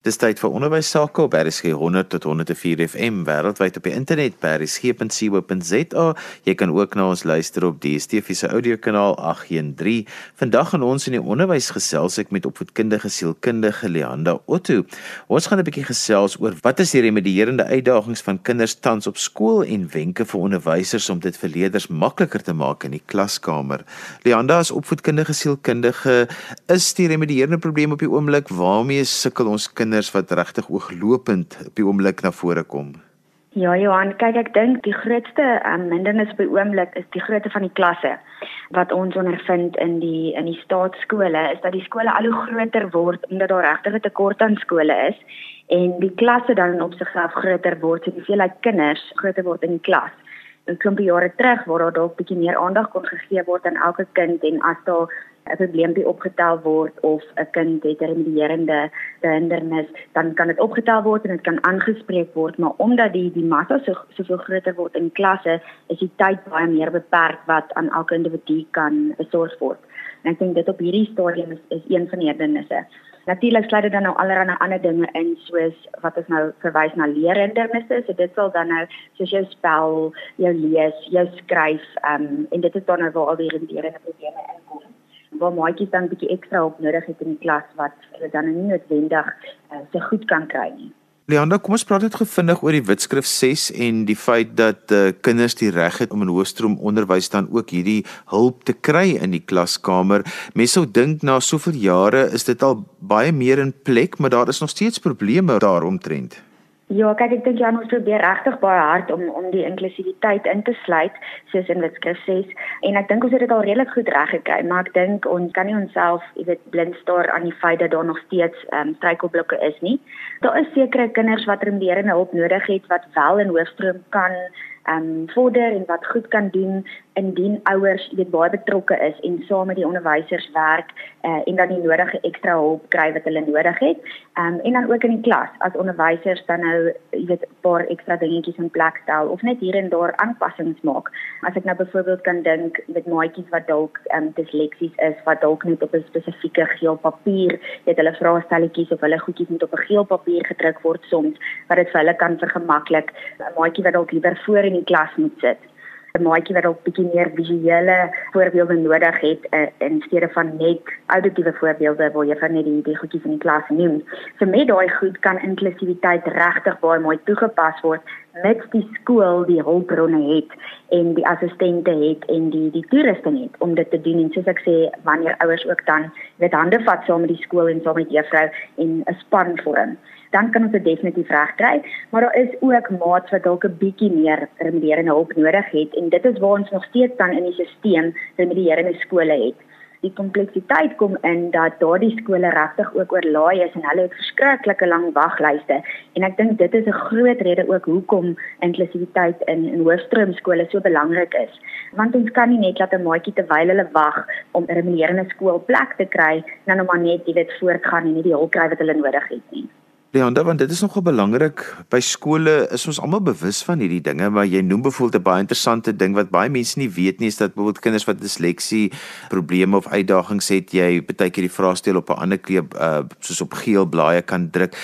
Dis tyd vir onderwys sake op RSG 100 tot 104 FM wêreldwyd op die internet by rsg.co.za. Jy kan ook na ons luister op die DSTV se audiokanaal 813. Vandag gaan ons in die onderwys gesels ek met opvoedkundige sielkundige Leanda Otto. Ons gaan 'n bietjie gesels oor wat is die remedierende uitdagings van kinders tans op skool en wenke vir onderwysers om dit vir leerders makliker te maak in die klaskamer. Leanda is opvoedkundige sielkundige. Is die remedierende probleem op die oomblik waarmee sukkel ons kinders kinders wat regtig ooglopend op die oomblik na vore kom? Ja Johan, kyk ek dink die grootste um, hindernis by oomblik is die grootte van die klasse. Wat ons ondervind in die in die staatskole is dat die skole al hoe groter word omdat daar regtig 'n tekort aan skole is en die klasse dan op sigself groter word, so die hoeveelheid kinders groter word in die klas. 'n Klompie jare terug waar daar dalk bietjie meer aandag kon gegee word aan elke kind en as daar 'n probleempie opgetel word of 'n kind het 'n remedierende hindernis, dan kan dit opgetel word en dit kan aangespreek word, maar omdat die die massa so soveel groter word in klasse, is die tyd baie meer beperk wat aan elke individu kan besorg word. En ek dink dit op hierdie stadium is, is een van die hindernisse. Natuurlik sluit dit dan nou allerlei ander dinge in soos wat ons nou verwys na leerhindernisse. So dit sal dan nou soos jou spel, jou lees, jou skryf, ehm um, en dit is dan nou waar al die remedierende probleme inkom waar maatjies dan 'n bietjie ekstra hulp nodig het in die klas wat hulle dan nie noodwendig uh, so goed kan kry nie. Leanda, kom ons praat net gevindig oor die Witskrif 6 en die feit dat uh, kinders die reg het om in hoofstroom onderwys dan ook hierdie hulp te kry in die klaskamer. Mense sou dink na soveel jare is dit al baie meer in plek, maar daar is nog steeds probleme daaromtrent. Ja, kyk ek dink Jan ons probeer regtig baie hard om om die inklusiwiteit in te sluit soos in Witskrif 6 en ek dink ons het dit al redelik goed reggekry, maar ek dink ons kan nie onsself, jy weet, blind staar aan die feit dat daar nog steeds ehm um, struikelblokke is nie. Daar is sekere kinders wat remediërende hulp nodig het wat wel in hoofstroom kan um, vorder en wat goed kan doen indien ouers weet baie betrokke is en saam met die onderwysers werk uh, en dan die nodige ekstra hulp kry wat hulle nodig het. Ehm um, en dan ook in die klas as onderwysers dan nou weet 'n paar ekstra dingetjies in plek stel of net hier en daar aanpassings maak. As ek nou byvoorbeeld kan dink met maatjies wat dalk ehm um, disleksies is wat dalk net op 'n spesifieke geel papier het hulle vraestelletjies of hulle goedjies moet op 'n geel papier gedruk word soms wat dit vir hulle kan vergemaklik. 'n Maatjie wat dalk liewer voor in die klas moet sit. 'n maatjie wat dalk bietjie meer visuele voorbeelde nodig het uh, in steede van net auditiewe voorbeelde waar jy van net die die goedjies in die klas neem. So met daai goed kan inklusiwiteit regtig baie mooi toegepas word met die skool die hulpbronne het en die assistente het en die die toerusting het om dit te doen en soos ek sê wanneer ouers ook dan met hande vat saam met die skool en saam met juffrou en 'n span vorm dan kan ons dit definitief regkry. Maar daar is ook maats wat dalk 'n bietjie meer remedierende hulp nodig het en dit is waar ons nog steeds dan in die stelsel remedierende skole het. Die kompleksiteit kom in dat daardie skole regtig ook oorlaai is en hulle het verskriklike lang waglyste en ek dink dit is 'n groot rede ook hoekom inklusiwiteit in in hoërskoolskole so belangrik is. Want ons kan nie net laat 'n maatjie terwyl hulle wag om 'n remedierende skoolplek te kry, dan nou maar net, weet, voortgaan en nie die hulp kry wat hulle nodig het nie. Leonda, want dit is nogal belangrik by skole is ons almal bewus van hierdie dinge, maar jy noem byvoorbeeld 'n baie interessante ding wat baie mense nie weet nie, is dat byvoorbeeld kinders wat disleksie probleme of uitdagings het, jy baie keer die vraestel op 'n ander kleep uh soos op geel blaaie kan druk.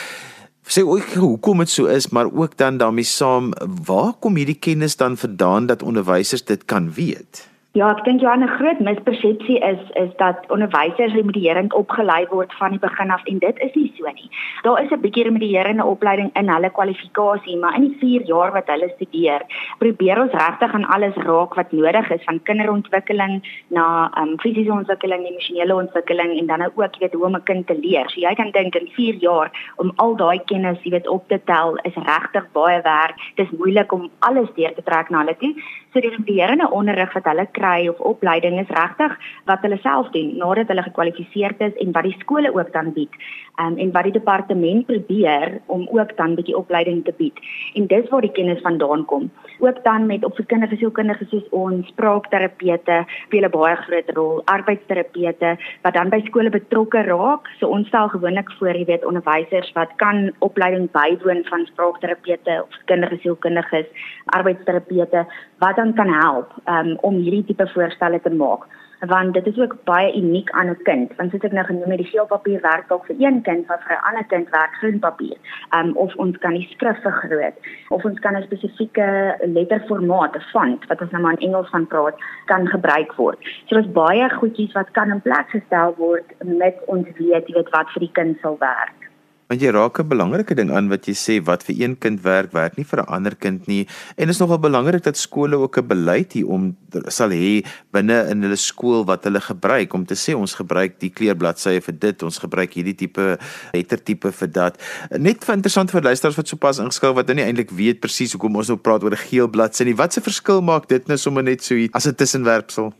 Sê ook hoekom dit so is, maar ook dan daarmee saam, waar kom hierdie kennis dan vandaan dat onderwysers dit kan weet? Ja, ek dink jy 'n groot mispersepsie is is dat onderwysers remedierend opgelei word van die begin af en dit is nie so nie. Daar is 'n bietjie remedierende opleiding in hulle kwalifikasie, maar in die 4 jaar wat hulle studeer, probeer ons regtig aan alles raak wat nodig is van kinderontwikkeling na um fisiese ontwikkeling, emosionele ontwikkeling en dan ook jy weet hoe om 'n kind te leer. So jy kan dink in 4 jaar om al daai kennis jy weet op te tel is regtig baie werk. Dit is moeilik om alles deur te trek na hulle toe. So die remedierende onderrig wat hulle kry, of opleiding is regtig wat hulle self doen nadat hulle gekwalifiseerd is en wat die skole ook dan bied. Um, en wat die departement probeer om ook dan bietjie opleiding te bied. En dis waar die kennis vandaan kom. Ook dan met opvoedkundige sielkundiges soos ons spraakterapeute speel 'n baie groot rol, arbeidsterapeute wat dan by skole betrokke raak. So ons stel gewoonlik voor, jy weet, onderwysers wat kan opleiding bywoon van spraakterapeute of kundige sielkundiges, arbeidsterapeute wat dan kan help um, om hierdie tipe voorstelle te maak. want dit is ook baie uniek aan 'n kind want soos ek nou genoem het die geel papier werk dalk vir een kind maar vir 'n ander kind werk groen papier um, of ons kan die skrif vergroot of ons kan 'n spesifieke letterformaat 'n font wat ons nou maar in Engels van praat kan gebruik word. So daar's baie goedjies wat kan in plek gestel word met ons weet jy weet wat vir die kind sal werk Want jy raak 'n belangrike ding aan wat jy sê wat vir een kind werk, werk nie vir 'n ander kind nie. En is nogal belangrik dat skole ook 'n beleid hier om sal hê binne in hulle skool wat hulle gebruik om te sê ons gebruik die kleurbladsye vir dit, ons gebruik hierdie tipe lettertipe vir dat. Net vir interessant vir luisteraars wat sopas ingeskakel wat nou nie eintlik weet presies hoekom ons nou praat oor 'n geel bladsy nie. Wat se verskil maak dit nou sommer net so as 'n tussenwerpsel?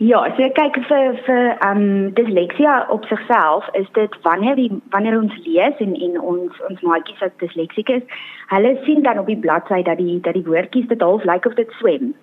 Ja, so kyk vir vir ehm um, disleksia op sigself is dit wanneer die wanneer ons lees en en ons ons maatjies wat disleksiek is, hulle sien dan op die bladsy dat die dat die woordjies dit half lyk like of dit swem.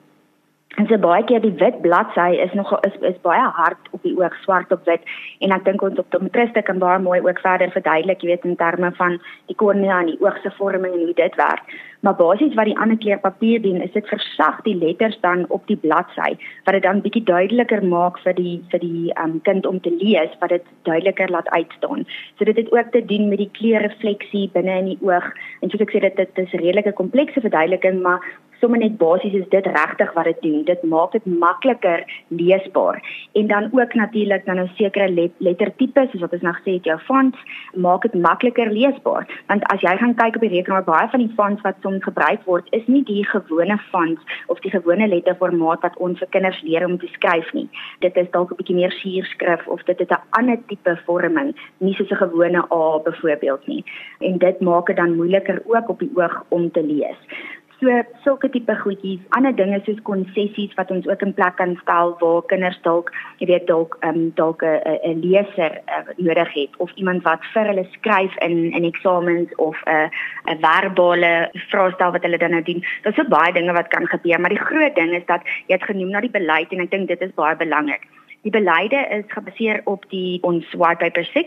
En so baie keer die wit bladsy is nog is is baie hard op die oog, swart op wit. En ek dink ons optometriste kan baie mooi ook verder verduidelik, jy weet in terme van die kornea en die oog se vorming en hoe dit werk. Maar basies wat die ander kleur papier doen, is dit versag die letters dan op die bladsy wat dit dan bietjie duideliker maak vir die vir die um, kind om te lees, wat dit duideliker laat uitstaan. So dit het ook te doen met die kleurrefleksie binne in die oog. En soos ek sê dit dit is 'n redelike komplekse verduideliking, maar sommer net basies is dit regtig wat dit doen. Dit maak dit makliker leesbaar. En dan ook natuurlik dan 'n sekere let, lettertipe soos wat ons nou gesê het, jou fonts maak dit makliker leesbaar. Want as jy gaan kyk op die rekenaar, baie van die fonts wat soms gebruik word, is nie die gewone fonts of die gewone letterformaat wat ons vir kinders leer om te skryf nie. Dit is dalk 'n bietjie meer suurskrif of dit het 'n ander tipe vorming, nie soos 'n gewone A byvoorbeeld nie. En dit maak dit dan moeiliker ook op die oog om te lees. So sulke tipe goedjies, ander dinge soos konsessies wat ons ook in plek kan stel waar kinders dalk, jy weet dalk ehm um, dalk 'n leser uh, nodig het of iemand wat vir hulle skryf in in eksamens of 'n uh, 'n verbale vraestel wat hulle dan nou doen. Daar's so baie dinge wat kan gebeur, maar die groot ding is dat jy het genoem na die beleid en ek dink dit is baie belangrik. Die beleide is gebaseer op die ons white paper 6.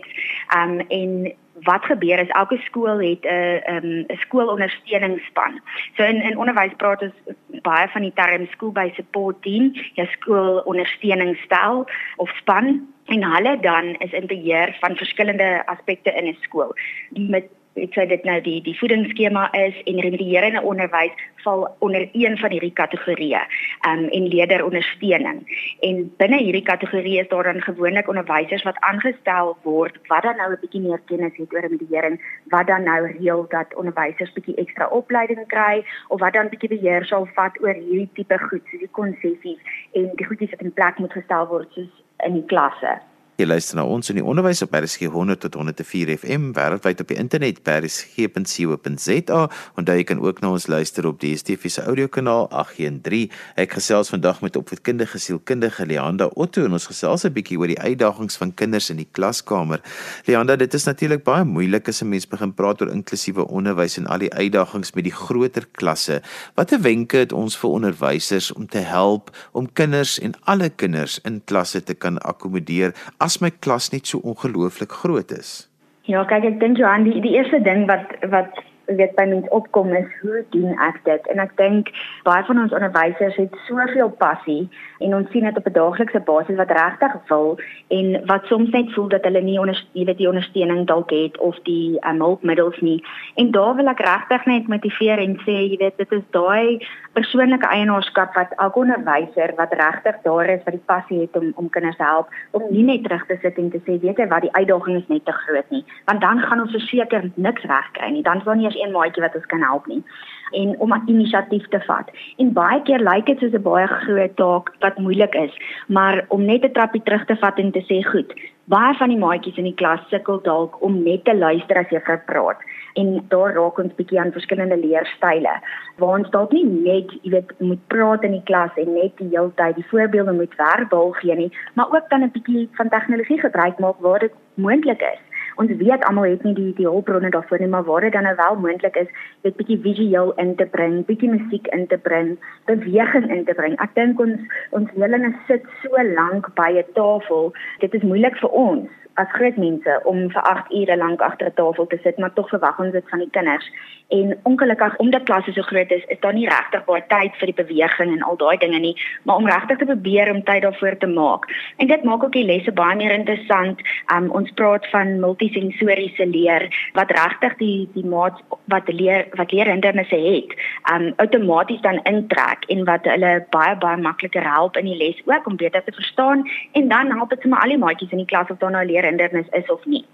Ehm um, en wat gebeur is elke skool het 'n um, 'n um, skoolondersteuningsspan. So in in onderwys praat ons baie van die term school by support team, ja skoolondersteuningsstel of span en hulle dan is in beheer van verskillende aspekte in 'n skool. Met ek sê dit nou die die voedingsskema is en remedierende onderwys val onder een van hierdie kategorieë um, en leerderondersteuning. En binne hierdie kategorie is daar dan gewoonlik onderwysers wat aangestel word wat dan nou 'n bietjie meer kennis het oor remediering, wat dan nou reël dat onderwysers bietjie ekstra opleiding kry of wat dan bietjie beheer sal vat oor hierdie tipe goed, soos die konsessies en die goedjies wat in plek moet gestel word soos in die klasse. Jy luister na ons in die onderwys op RSG 100 tot 104 FM wêreldwyd op die internet by rsg.co.za en jy kan ook na ons luister op die DSTV se audiokanaal 813. Ek gesels vandag met opvoedkundige sielkundige Leanda Otto en ons gesels 'n bietjie oor die uitdagings van kinders in die klaskamer. Leanda, dit is natuurlik baie moeilik as 'n mens begin praat oor inklusiewe onderwys en al die uitdagings met die groter klasse. Watter wenke het ons vir onderwysers om te help om kinders en alle kinders in klasse te kan akkommodeer? My klas net so ongelooflik groot is? Ja, kyk ek dink Johan, die die eerste ding wat wat weet by mens opkom is hoe doen ek dit? En ek dink baie van ons onderwysers het soveel passie en ons sien dit op 'n daaglikse basis wat regtig wil en wat soms net voel dat hulle nie ondersteuning die ondersteuning dalk het of die um, hulpmiddels nie. En daar wil ek regtig net motiveer en sê, jy weet, dit is daai persoonlike eienaarskap wat elke onderwyser wat regtig daar is wat die passie het om om kinders te help om nie net terug te sit en te sê weet jy wat die uitdaging is net te groot nie want dan gaan ons verseker niks regkry nie dan sal nie eers een maatjie wat ons kan help nie en om 'n inisiatief te vat. En baie keer lyk dit soos 'n baie groot taak wat moeilik is, maar om net 'n trappie terug te vat en te sê, "Goed, baie van die maatjies in die klas sukkel dalk om net te luister as jy praat." En daar raak ons bietjie aan verskillende leerstyle. Waar ons dalk nie net, jy weet, moet praat in die klas en net die hele tyd die voorbeelde moet verbaal gee nie, maar ook dan 'n bietjie van tegnologie gebruik maak waar dit moontlik is ons weet almal het nie die die hulpbronne daarvoor nie, maar waar dit dan nou wel moontlik is, dit bietjie visueel in te bring, bietjie musiek in te bring, beweging in te bring. Ek dink ons ons leerlinge sit so lank by 'n tafel, dit is moeilik vir ons as groot mense om vir 8 ure lank agter 'n tafel te sit, maar tog verwag ons dit van die kinders. En ongelukkig omdat klasse so groot is, is daar nie regtig baie tyd vir die beweging en al daai dinge nie, maar om regtig te probeer om tyd daarvoor te maak. En dit maak ook die lesse baie meer interessant. Um ons praat van multisensoriese leer wat regtig die die maat wat leer wat leerhindernisse het, um outomaties dan intrek en wat hulle baie baie makliker help in die les ook om beter te verstaan en dan help dit sommer al die maatjies in die klas of daar nou leerhindernis is of nie.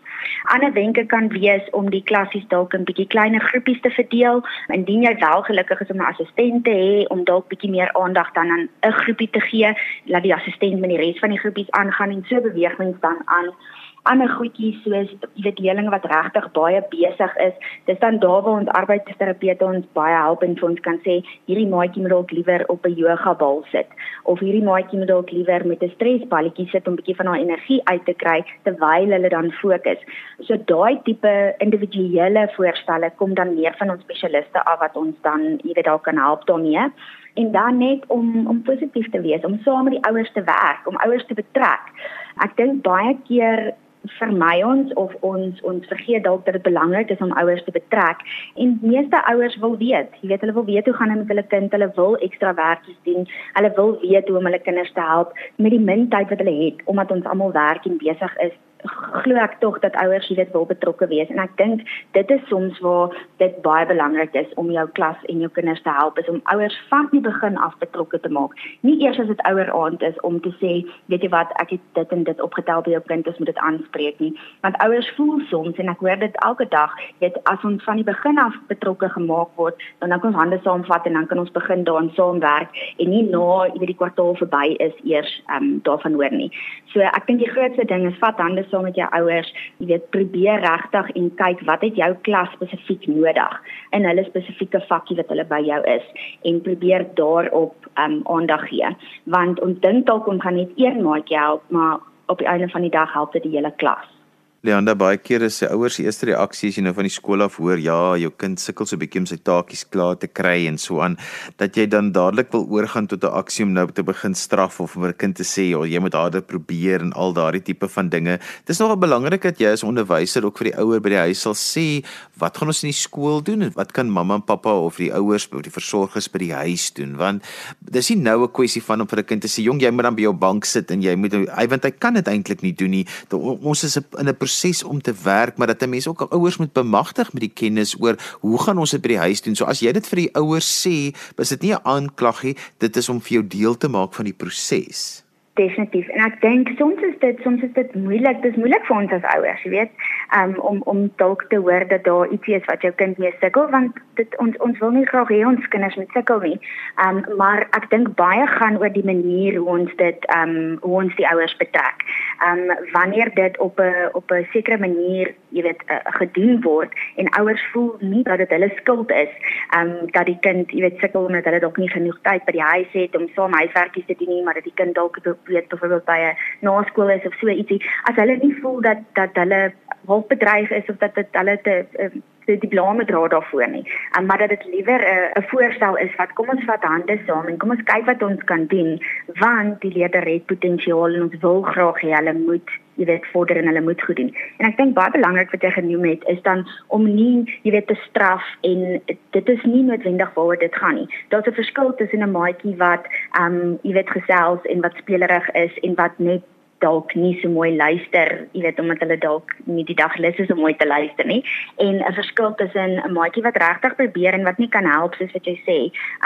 Ander wenke kan wees om die klassies dalk in bietjie kleiner groepies te verdeel. Indien jy wel gelukkig is om 'n assistent te hê om dalk bietjie meer aandag dan aan 'n groepie te gee, laat die assistent met die res van die groepies aangaan en so beweeg mens dan aan ander goedjies soos jy weet leerlinge wat regtig baie besig is. Dis dan daar waar ons arbeidsterapeute ons baie help en vir ons kan sê hierdie maatjie moet dalk liewer op 'n yoga bal sit of hierdie maatjie moet dalk liewer met 'n stresballetjie sit om 'n bietjie van haar energie uit te kry terwyl hulle dan fokus. So daai tipe individuele voorstelle kom dan meer van ons spesialiste af wat ons dan jy weet daar kan help daarmee en dan net om om positief te wees, om saam met die ouers te werk, om ouers te betrek. Ek dink baie keer vermy ons of ons ons vergeet dalk dat dit belangrik is om ouers te betrek. En meeste ouers wil weet, jy weet hulle wil weet hoe gaan dit met hulle kind, hulle wil ekstra werkies doen, hulle wil weet hoe om hulle kinders te help met die min tyd wat hulle het omdat ons almal werk en besig is glo ek tog dat ouers hier dit wil betrokke wees en ek dink dit is soms waar dit baie belangrik is om jou klas en jou kinders te help is om ouers van die begin af betrokke te maak. Nie eers as dit ouer aand is om te sê, weet jy wat, ek het dit en dit opgetel by jou kind, ons moet dit aanspreek nie. Want ouers voel soms en ek hoor dit elke dag, weet as ons van die begin af betrokke gemaak word, dan dan kan ons hande saamvat en dan kan ons begin daaraan saamwerk en nie na jy weet die kwartaal verby is eers ehm um, daarvan hoor nie. So ek dink die grootste ding is vat hande saam met jou ouers, jy weet, probeer regtig en kyk wat het jou klas spesifiek nodig in hulle spesifieke vakkie wat hulle by jou is en probeer daarop um aandag gee. Want ons dink dalk ons gaan net een maatjie help, maar op die einde van die dag help dit die hele klas. Leanda baie sê ouers se eerste reaksie as jy nou van die skool af hoor ja, jou kind sukkel so bietjie om sy taakies klaar te kry en so aan dat jy dan dadelik wil oorgaan tot 'n aksie om nou te begin straf of om 'n kind te sê ja, jy moet harder probeer en al daardie tipe van dinge. Dit is nogal belangrik dat jy as onderwyser ook vir die ouer by die huis sal sê wat gaan ons in die skool doen en wat kan mamma en pappa of die ouers of die versorgers by die huis doen want dis nie nou 'n kwessie van om vir 'n kind te sê jong jy moet dan by jou bank sit en jy moet hy want hy kan dit eintlik nie doen nie. Ons is in 'n proses om te werk, maar dat 'n mens ook al ouers moet bemagtig met die kennis oor hoe gaan ons dit by die huis doen. So as jy dit vir die ouers sê, is dit nie 'n aanklag nie, dit is om vir jou deel te maak van die proses. Definitief. En ek dink soms is dit soms is dit moeilik. Dit is moeilik vir ons as ouers, jy weet, um, om om dalk te hoor dat daar ietsie is wat jou kind mee sukkel want dit ons ons wil nie graag hê ons kinders moet sukkel nie. Um maar ek dink baie gaan oor die manier hoe ons dit um hoe ons die ouers betrek um wanneer dit op 'n op 'n sekere manier, jy weet, uh, gedoen word en ouers voel nie dat dit hulle skuld is, um dat die kind, jy weet, sukkel omdat hulle dalk nie genoeg tyd by die huis het om saam huiswerkies te doen nie, maar dat die kind dalk weet byvoorbeeld by 'n naskool is of so ietsie. As hulle nie voel dat dat hulle hulpbedryf is of dat dit hulle te uh, die diplome dra daarvoor nie. Um, maar dat dit liewer 'n uh, voorstel is wat kom ons vat hande saam en kom ons kyk wat ons kan doen want die leerder het potensiaal en ons wil graag hê hulle moet jy weet vorder en hulle moet goed doen. En ek dink baie belangrik wat jy genoem het is dan om nie jy weet te straf en dit is nie noodwendig waaroor dit gaan nie. Daar's 'n verskil tussen 'n maatjie wat ehm um, jy weet gesels en wat spelerig is en wat net dalk nie so mooi luister, jy weet omdat hulle dalk nie die dag lus is om mooi te luister nie. En 'n verskil tussen 'n maatjie wat regtig probeer en wat nie kan help soos wat jy sê,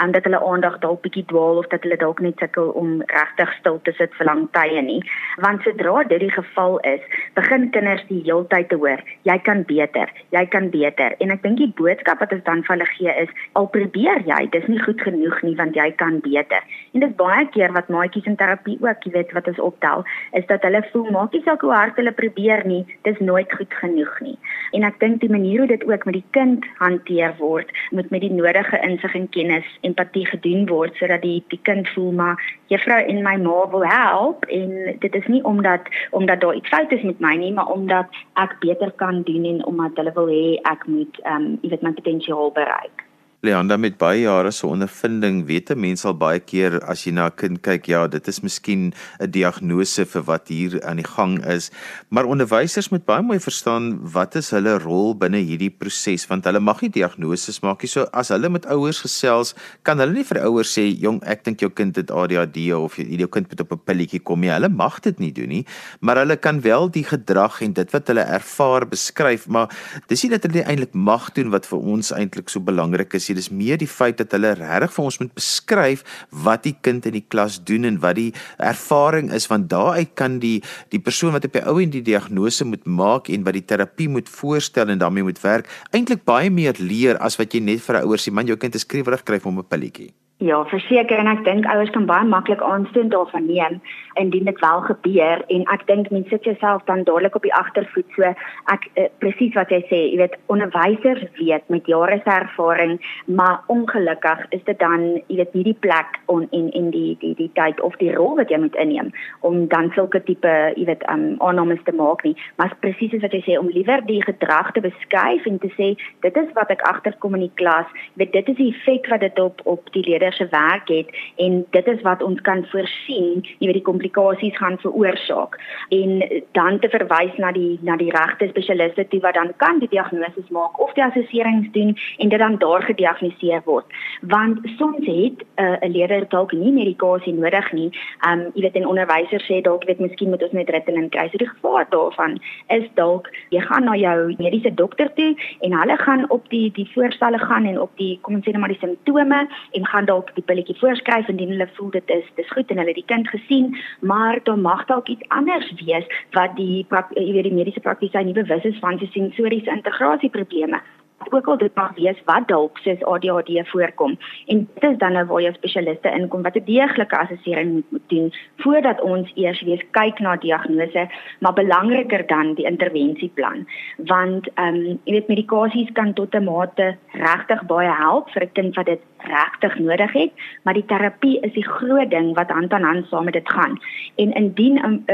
um, dat hulle aandag dalk bietjie dwaal of dat hulle dalk net sukkel om regtig stil te sit vir lang tye nie. Want sodra dit die geval is, begin kinders die heeltyd te hoor, jy kan beter, jy kan beter. En ek dink die boodskap wat ons dan vir hulle gee is, al probeer jy, dis nie goed genoeg nie want jy kan beter. En dis baie keer wat maatjies in terapie ook, jy weet, wat ons optel, is dat hulle voel maak nie saak hoe hard hulle probeer nie, dis nooit goed genoeg nie. En ek dink die manier hoe dit ook met die kind hanteer word, moet met die nodige insig en kennis, empatie gedoen word sodat die die kind voel maar juffrou en my ma wil help en dit is nie omdat omdat daar iets fout is met my nie, maar omdat ek beter kan doen en omdat hulle wil hê ek moet ehm um, jy weet my potensiaal bereik. Leanda met baie jare se ondervinding weet 'n mens al baie keer as jy na 'n kind kyk, ja, dit is miskien 'n diagnose vir wat hier aan die gang is, maar onderwysers moet baie mooi verstaan wat is hulle rol binne hierdie proses want hulle mag nie diagnoses maak nie. So as hulle met ouers gesels, kan hulle nie vir ouers sê, "Jong, ek dink jou kind het ADHD of jou kind moet op 'n pilletjie kom nie." Hulle mag dit nie doen nie, maar hulle kan wel die gedrag en dit wat hulle ervaar beskryf, maar dis nie dat hulle eintlik mag doen wat vir ons eintlik so belangrik is nie. Dis meer die feit dat hulle regtig vir ons moet beskryf wat die kind in die klas doen en wat die ervaring is want daaruit kan die die persoon wat op die ou en die diagnose moet maak en wat die terapie moet voorstel en daarmee moet werk eintlik baie meer leer as wat jy net vir 'n ouer sê man jou kind is skreeuwerig kry vir hom 'n pilletjie. Ja, verseker en ek dink ouers kan baie maklik aanstoot daarvan neem indien dit wel gebeur en ek dink mense sit jouself dan dadelik op die agtervoet so ek uh, presies wat jy sê, jy weet onderwysers weet met jare se ervaring, maar ongelukkig is dit dan jy weet nie die plek on en en die die die tyd of die rol wat jy moet inneem om dan sulke tipe jy weet um aannames te maak nie, maar presies wat jy sê om liewer die gedrag te beskryf en te sê dit is wat ek agterkom in die klas, jy weet dit is die effek wat dit op op die leerders se werk het en dit is wat ons kan voorsien, jy weet die komplikasies gaan veroorsaak en dan te verwys na die na die regte spesialiste toe wat dan kan die diagnose maak of die assesserings doen en dit dan daar gediagnoseer word. Want soms het uh, 'n uh, leerder dalk nie medikasie nodig nie. Um jy weet 'n onderwyser sê dalk weet miskien moet ons net Ritalin kry. So die gevaar daarvan is dalk jy gaan na jou mediese dokter toe en hulle gaan op die die voorstelle gaan en op die kom ons sê net maar die simptome en gaan dalk die pilletjie voorskryf indien hulle voel dit is dis goed en hulle die kind gesien, maar daar mag dalk iets anders wees wat die jy weet die mediese praktisyn nie bewus is van se sensoriese integrasieprobleme ook al dit mag wees wat dalk soos ADHD voorkom en dit is dan nou waar jou spesialiste inkom wat 'n deeglike assessering moet, moet doen voordat ons eers weer kyk na diagnose maar belangriker dan die interventieplan want ehm um, jy weet medikasies kan tot 'n mate regtig baie help vir 'n kind wat dit regtig nodig het, maar die terapie is die groot ding wat hand aan hand saam met dit gaan. En indien 'n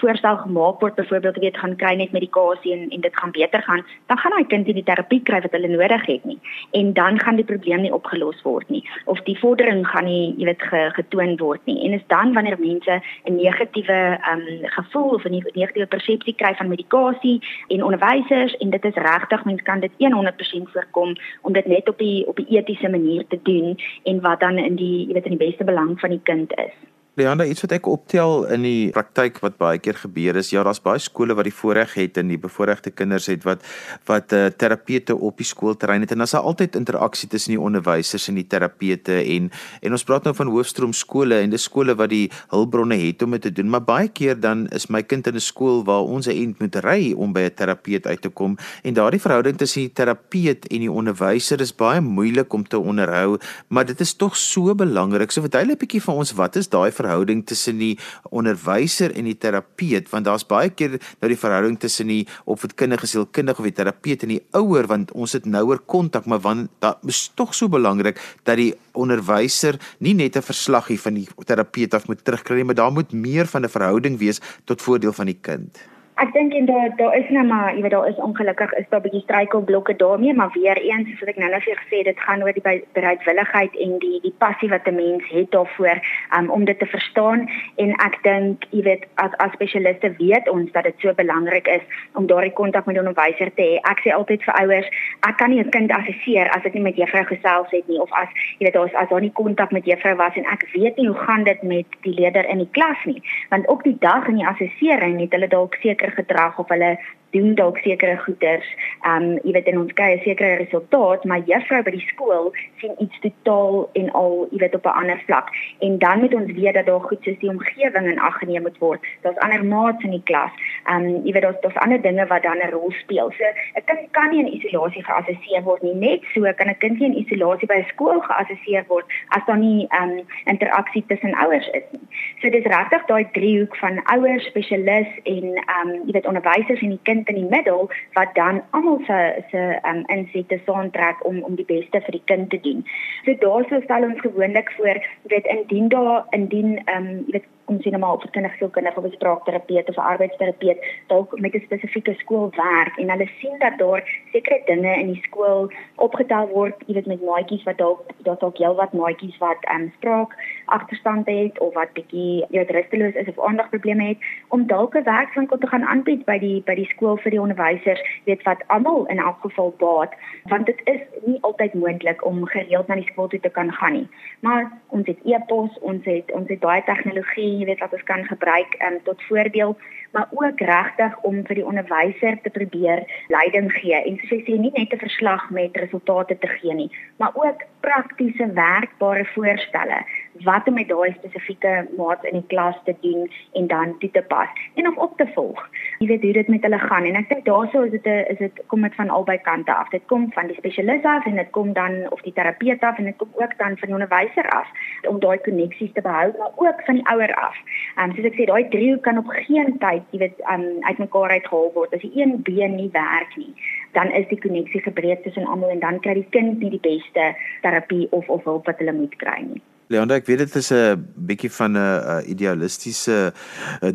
voorstel gemaak word byvoorbeeld weet gaan kry net medikasie en en dit gaan beter gaan, dan gaan daai kind nie die terapie kry wat hulle nodig het nie. En dan gaan die probleem nie opgelos word nie of die vordering gaan nie, jy weet, ge, getoon word nie. En is dan wanneer mense 'n negatiewe um gevoel of 'n negatiewe persepsie kry van medikasie en onderwysers en dit is regtig mens kan dit 100% voorkom om dit net op die op die etiese manier te doen en wat dan in die jy weet in die beste belang van die kind is. Leander, iets wat ek optel in die praktyk wat baie keer gebeur is, ja, daar's baie skole wat die voorreg het en die bevoorregte kinders het wat wat uh, terapeute op die skoolterrein het. En daar's altyd interaksie tussen die onderwysers en die terapeute en en ons praat nou van hoofstroom skole en dis skole wat die hulpbronne het om dit te doen, maar baie keer dan is my kind in 'n skool waar ons 'n ent moet ry om by 'n terapeut uit te kom. En daardie verhouding tussen die terapeut en die onderwyser is baie moeilik om te onderhou, maar dit is tog so belangrik. So verduidelik 'n bietjie vir ons wat is daai verhouding tussen die onderwyser en die terapeut want daar's baie keer nou die verhouding tussen die opvoedkundige sielkundige of die terapeut en die ouer want ons het nouer kontak maar want dit is tog so belangrik dat die onderwyser nie net 'n verslaggie van die terapeut af moet terugkry nie maar daar moet meer van 'n verhouding wees tot voordeel van die kind. Ek dink en daar daar is nou maar, jy weet daar is ongelukkig is daar 'n bietjie struikelblokke daarmee, maar weer eens soos ek nou-nou vir gesê dit gaan oor die bereidwilligheid en die die passie wat 'n mens het daarvoor um, om dit te verstaan en ek dink jy weet as as spesialiste weet ons dat dit so belangrik is om daardie kontak met 'n onderwyser te hê. Ek sê altyd vir ouers, ek kan nie 'n kind assesseer as ek nie met juffrou gesels het nie of as jy weet daar's as daar nie kontak met juffrou was en ek weet nie hoe gaan dit met die leerder in die klas nie, want ook die dag in die assessering het hulle dalk seker sekere gedrag of hulle doen dalk sekere goeders. Um jy weet in ons kry 'n sekere resultaat, maar juffrou by die skool sien iets totaal en al, jy weet op 'n ander vlak. En dan moet ons weet dat daar goed soos die omgewing in ag geneem moet word. Daar's ander maats in die klas. Um jy weet daar's daar's ander dinge wat dan 'n rol speel. So 'n kind kan nie in isolasie geassesseer word nie. Net so kan 'n kind nie in isolasie by 'n skool geassesseer word as daar nie um interaksie tussen ouers is nie. So dis regtig daai driehoek van ouers, spesialis en um jy weet onderwysers en die kind in die middel wat dan almal se se um, insette saamtrek om om die beste vir die kind te doen. So daarso stel ons gewoonlik voor, jy weet indien daar indien ehm um, jy weet kom sien maar op 'n kindersielkundige of 'n spraakterapeut of 'n arbeidsterapeut dalk met 'n spesifieke skool werk en hulle sien dat daar sekere dinge in die skool opgetel word, jy weet met maatjies wat dalk dat dalk heelwat maatjies wat ehm um, spraak agterstand het of wat bietjie jy weet rusteloos is of aandagprobleme het om dalk 'n werkswinkel te gaan aanbied by die by die skool vir die onderwysers, weet wat almal in elk geval baat, want dit is nie altyd moontlik om gereeld na die skool toe te kan gaan nie. Maar ons het e-pos, ons het ons het baie tegnologie, jy weet wat ons kan gebruik um, tot voordeel, maar ook regtig om vir die onderwyser te probeer leiding gee en soos jy sê nie net 'n verslag met resultate te gee nie, maar ook praktiese werkbare voorstelle wat om met daai spesifieke maat in die klas te doen en dan toe te pas en om op te volg. Jy weet hoe dit met hulle gaan en ek dink daaroor is dit 'n is dit kom dit van albei kante af. Dit kom van die spesialis af en dit kom dan of die terapeut af en dit kom ook dan van die onderwyser af om daai koneksies te behou maar ook van die ouer af. Ehm um, soos ek sê daai driehoek kan op geen tyd, jy weet, um, uitmekaar uitgehaal word. As die een been nie werk nie, dan is die koneksie gebreek tussen almal en dan kry die kind nie die beste terapie of of hulp wat hulle moet kry nie. Leonda, ek weet dit is 'n bietjie van 'n idealistiese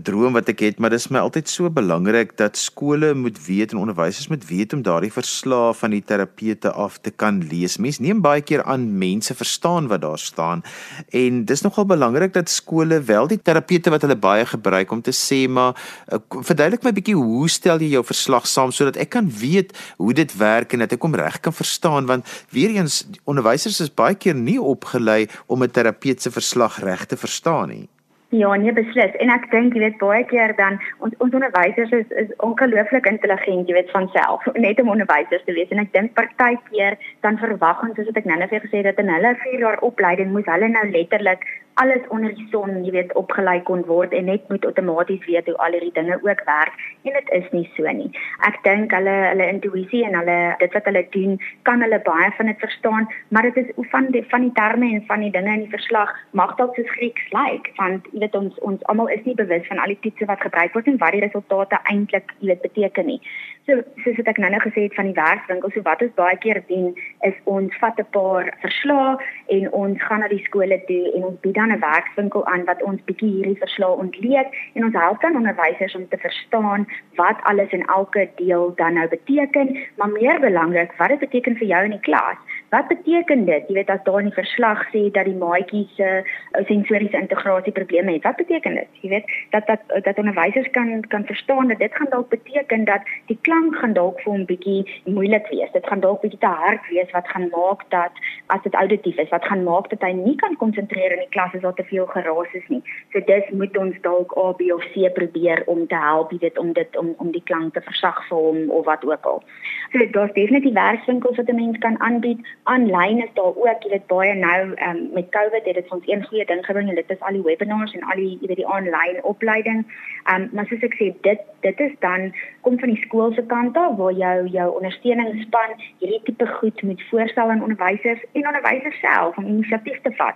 droom wat ek het, maar dit is my altyd so belangrik dat skole moet weet en onderwysers moet weet om daardie verslae van die terapeute af te kan lees. Mense neem baie keer aan mense verstaan wat daar staan en dis nogal belangrik dat skole wel die terapeute wat hulle baie gebruik om te sê maar uh, verduidelik my bietjie hoe stel jy jou verslag saam sodat ek kan weet hoe dit werk en dat ek hom reg kan verstaan want weer eens onderwysers is baie keer nie opgelei om 'n terapeut se verslag reg te verstaan nie. Ja, nee beslis. En ek dink jy weet baie keer dan ons ons onderwysers is is ongelooflik intelligent, jy weet van self, net om onderwysers te wees. En ek dink partykeer dan verwag ons soos ek nou net vir gesê dat in hulle 4 jaar opleiding moet hulle nou letterlik alles onder die son, jy weet, opgelei kon word en net moet outomaties weet hoe al hierdie dinge ook werk en dit is nie so nie. Ek dink hulle hulle intuïsie en hulle dit wat hulle doen, kan hulle baie van dit verstaan, maar dit is van die van die terme en van die dinge in die verslag mag dalk soos Grieks lyk, like, want jy weet ons ons almal is nie bewus van al die toetse wat gebruik word en wat die resultate eintlik jy weet beteken nie. So soos wat ek nou-nou gesê het van die werkswinkel, so wat ons baie keer doen is ons vat 'n paar verslae en ons gaan na die skole toe en ons bied dan 'n werkswinkel aan wat ons bietjie hierdie verslae ontleed en ons help dan onderwysers om te verstaan wat alles in elke deel dan nou beteken, maar meer belangrik, wat dit beteken vir jou in die klas. Wat beteken dit? Jy weet as daar in die verslag sê dat die maatjies se uh, sensoriese integrasie probleme het. Wat beteken dit? Jy weet dat dat dat onderwysers kan kan verstaan dat dit gaan dalk beteken dat die klank gaan dalk vir hom bietjie moeilik wees. Dit gaan dalk bietjie te hard wees wat gaan maak dat as dit auditief is, wat gaan maak dat hy nie kan konsentreer in die klas as daar te veel geraas is nie. So dis moet ons dalk A, B of C probeer om te help, jy weet om dit om om die klank te versag vir hom of wat ook al. So daar's definitief werkswinkels wat 'n mens kan aanbied aanlyn is daar ook, jy weet baie nou um, met COVID het dit ons een goeie ding gebring en dit is al die webinars en al die jy weet die aanlyn opleiding. Um, maar soos ek sê, dit dit is dan kom van die skool se kant af waar jou jou ondersteuningsspan hierdie tipe goed moet voorstel aan onderwysers en onderwysers self om inisiatief te vat.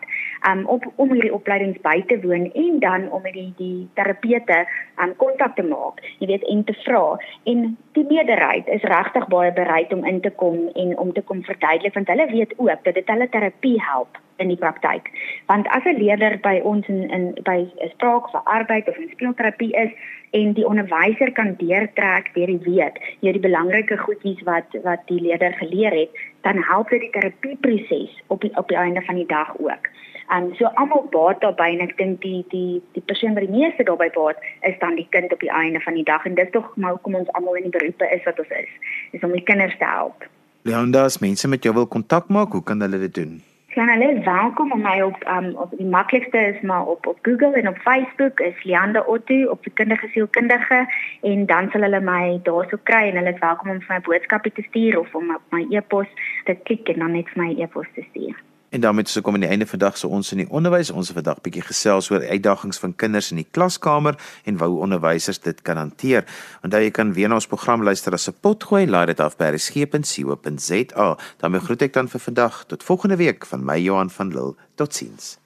Um op om hierdie opleidings by te woon en dan om met die die terapeute um kontak te maak, jy weet en te vra. En die meerderheid is regtig baie bereid om in te kom en om te kom verduidelik want hulle weet ook dat dit hulle terapie help in die praktyk. Want as 'n leerder by ons in in by spraak vir arbeid of in speelterapie is en die onderwyser kan deurtrek deur die week, hier die belangrike goedjies wat wat die leerder geleer het, dan help dit die terapieproses op die op die einde van die dag ook. En um, so almal baat daarbey en ek dink die die die persoon wat die meeste daarbey baat is dan die kind op die einde van die dag en dis tog maar hoekom ons almal in die beroepe is wat ons is, is om die kinders te help. Leonda, as mense met jou wil kontak maak, hoe kan hulle dit doen? Ja, hulle is welkom om my op um, op die maklikste is maar op op Google en op Facebook is Leanda Otto op die kindige sielkundige en dan sal hulle my daarso kry en hulle is welkom om vir my boodskappe te stuur of om op my e-pos te klik en dan net vir my e-pos te stuur. En daarmee sou kom aan die einde van dag so ons in die onderwys, ons het vandag bietjie gesels oor uitdagings van kinders in die klaskamer en hoe onderwysers dit kan hanteer. Onthou jy kan weer na ons program luister as 'n potgooi, laai dit af by resgep.co.za. daarmee groet ek dan vir vandag tot volgende week van my Johan van Lille. Totsiens.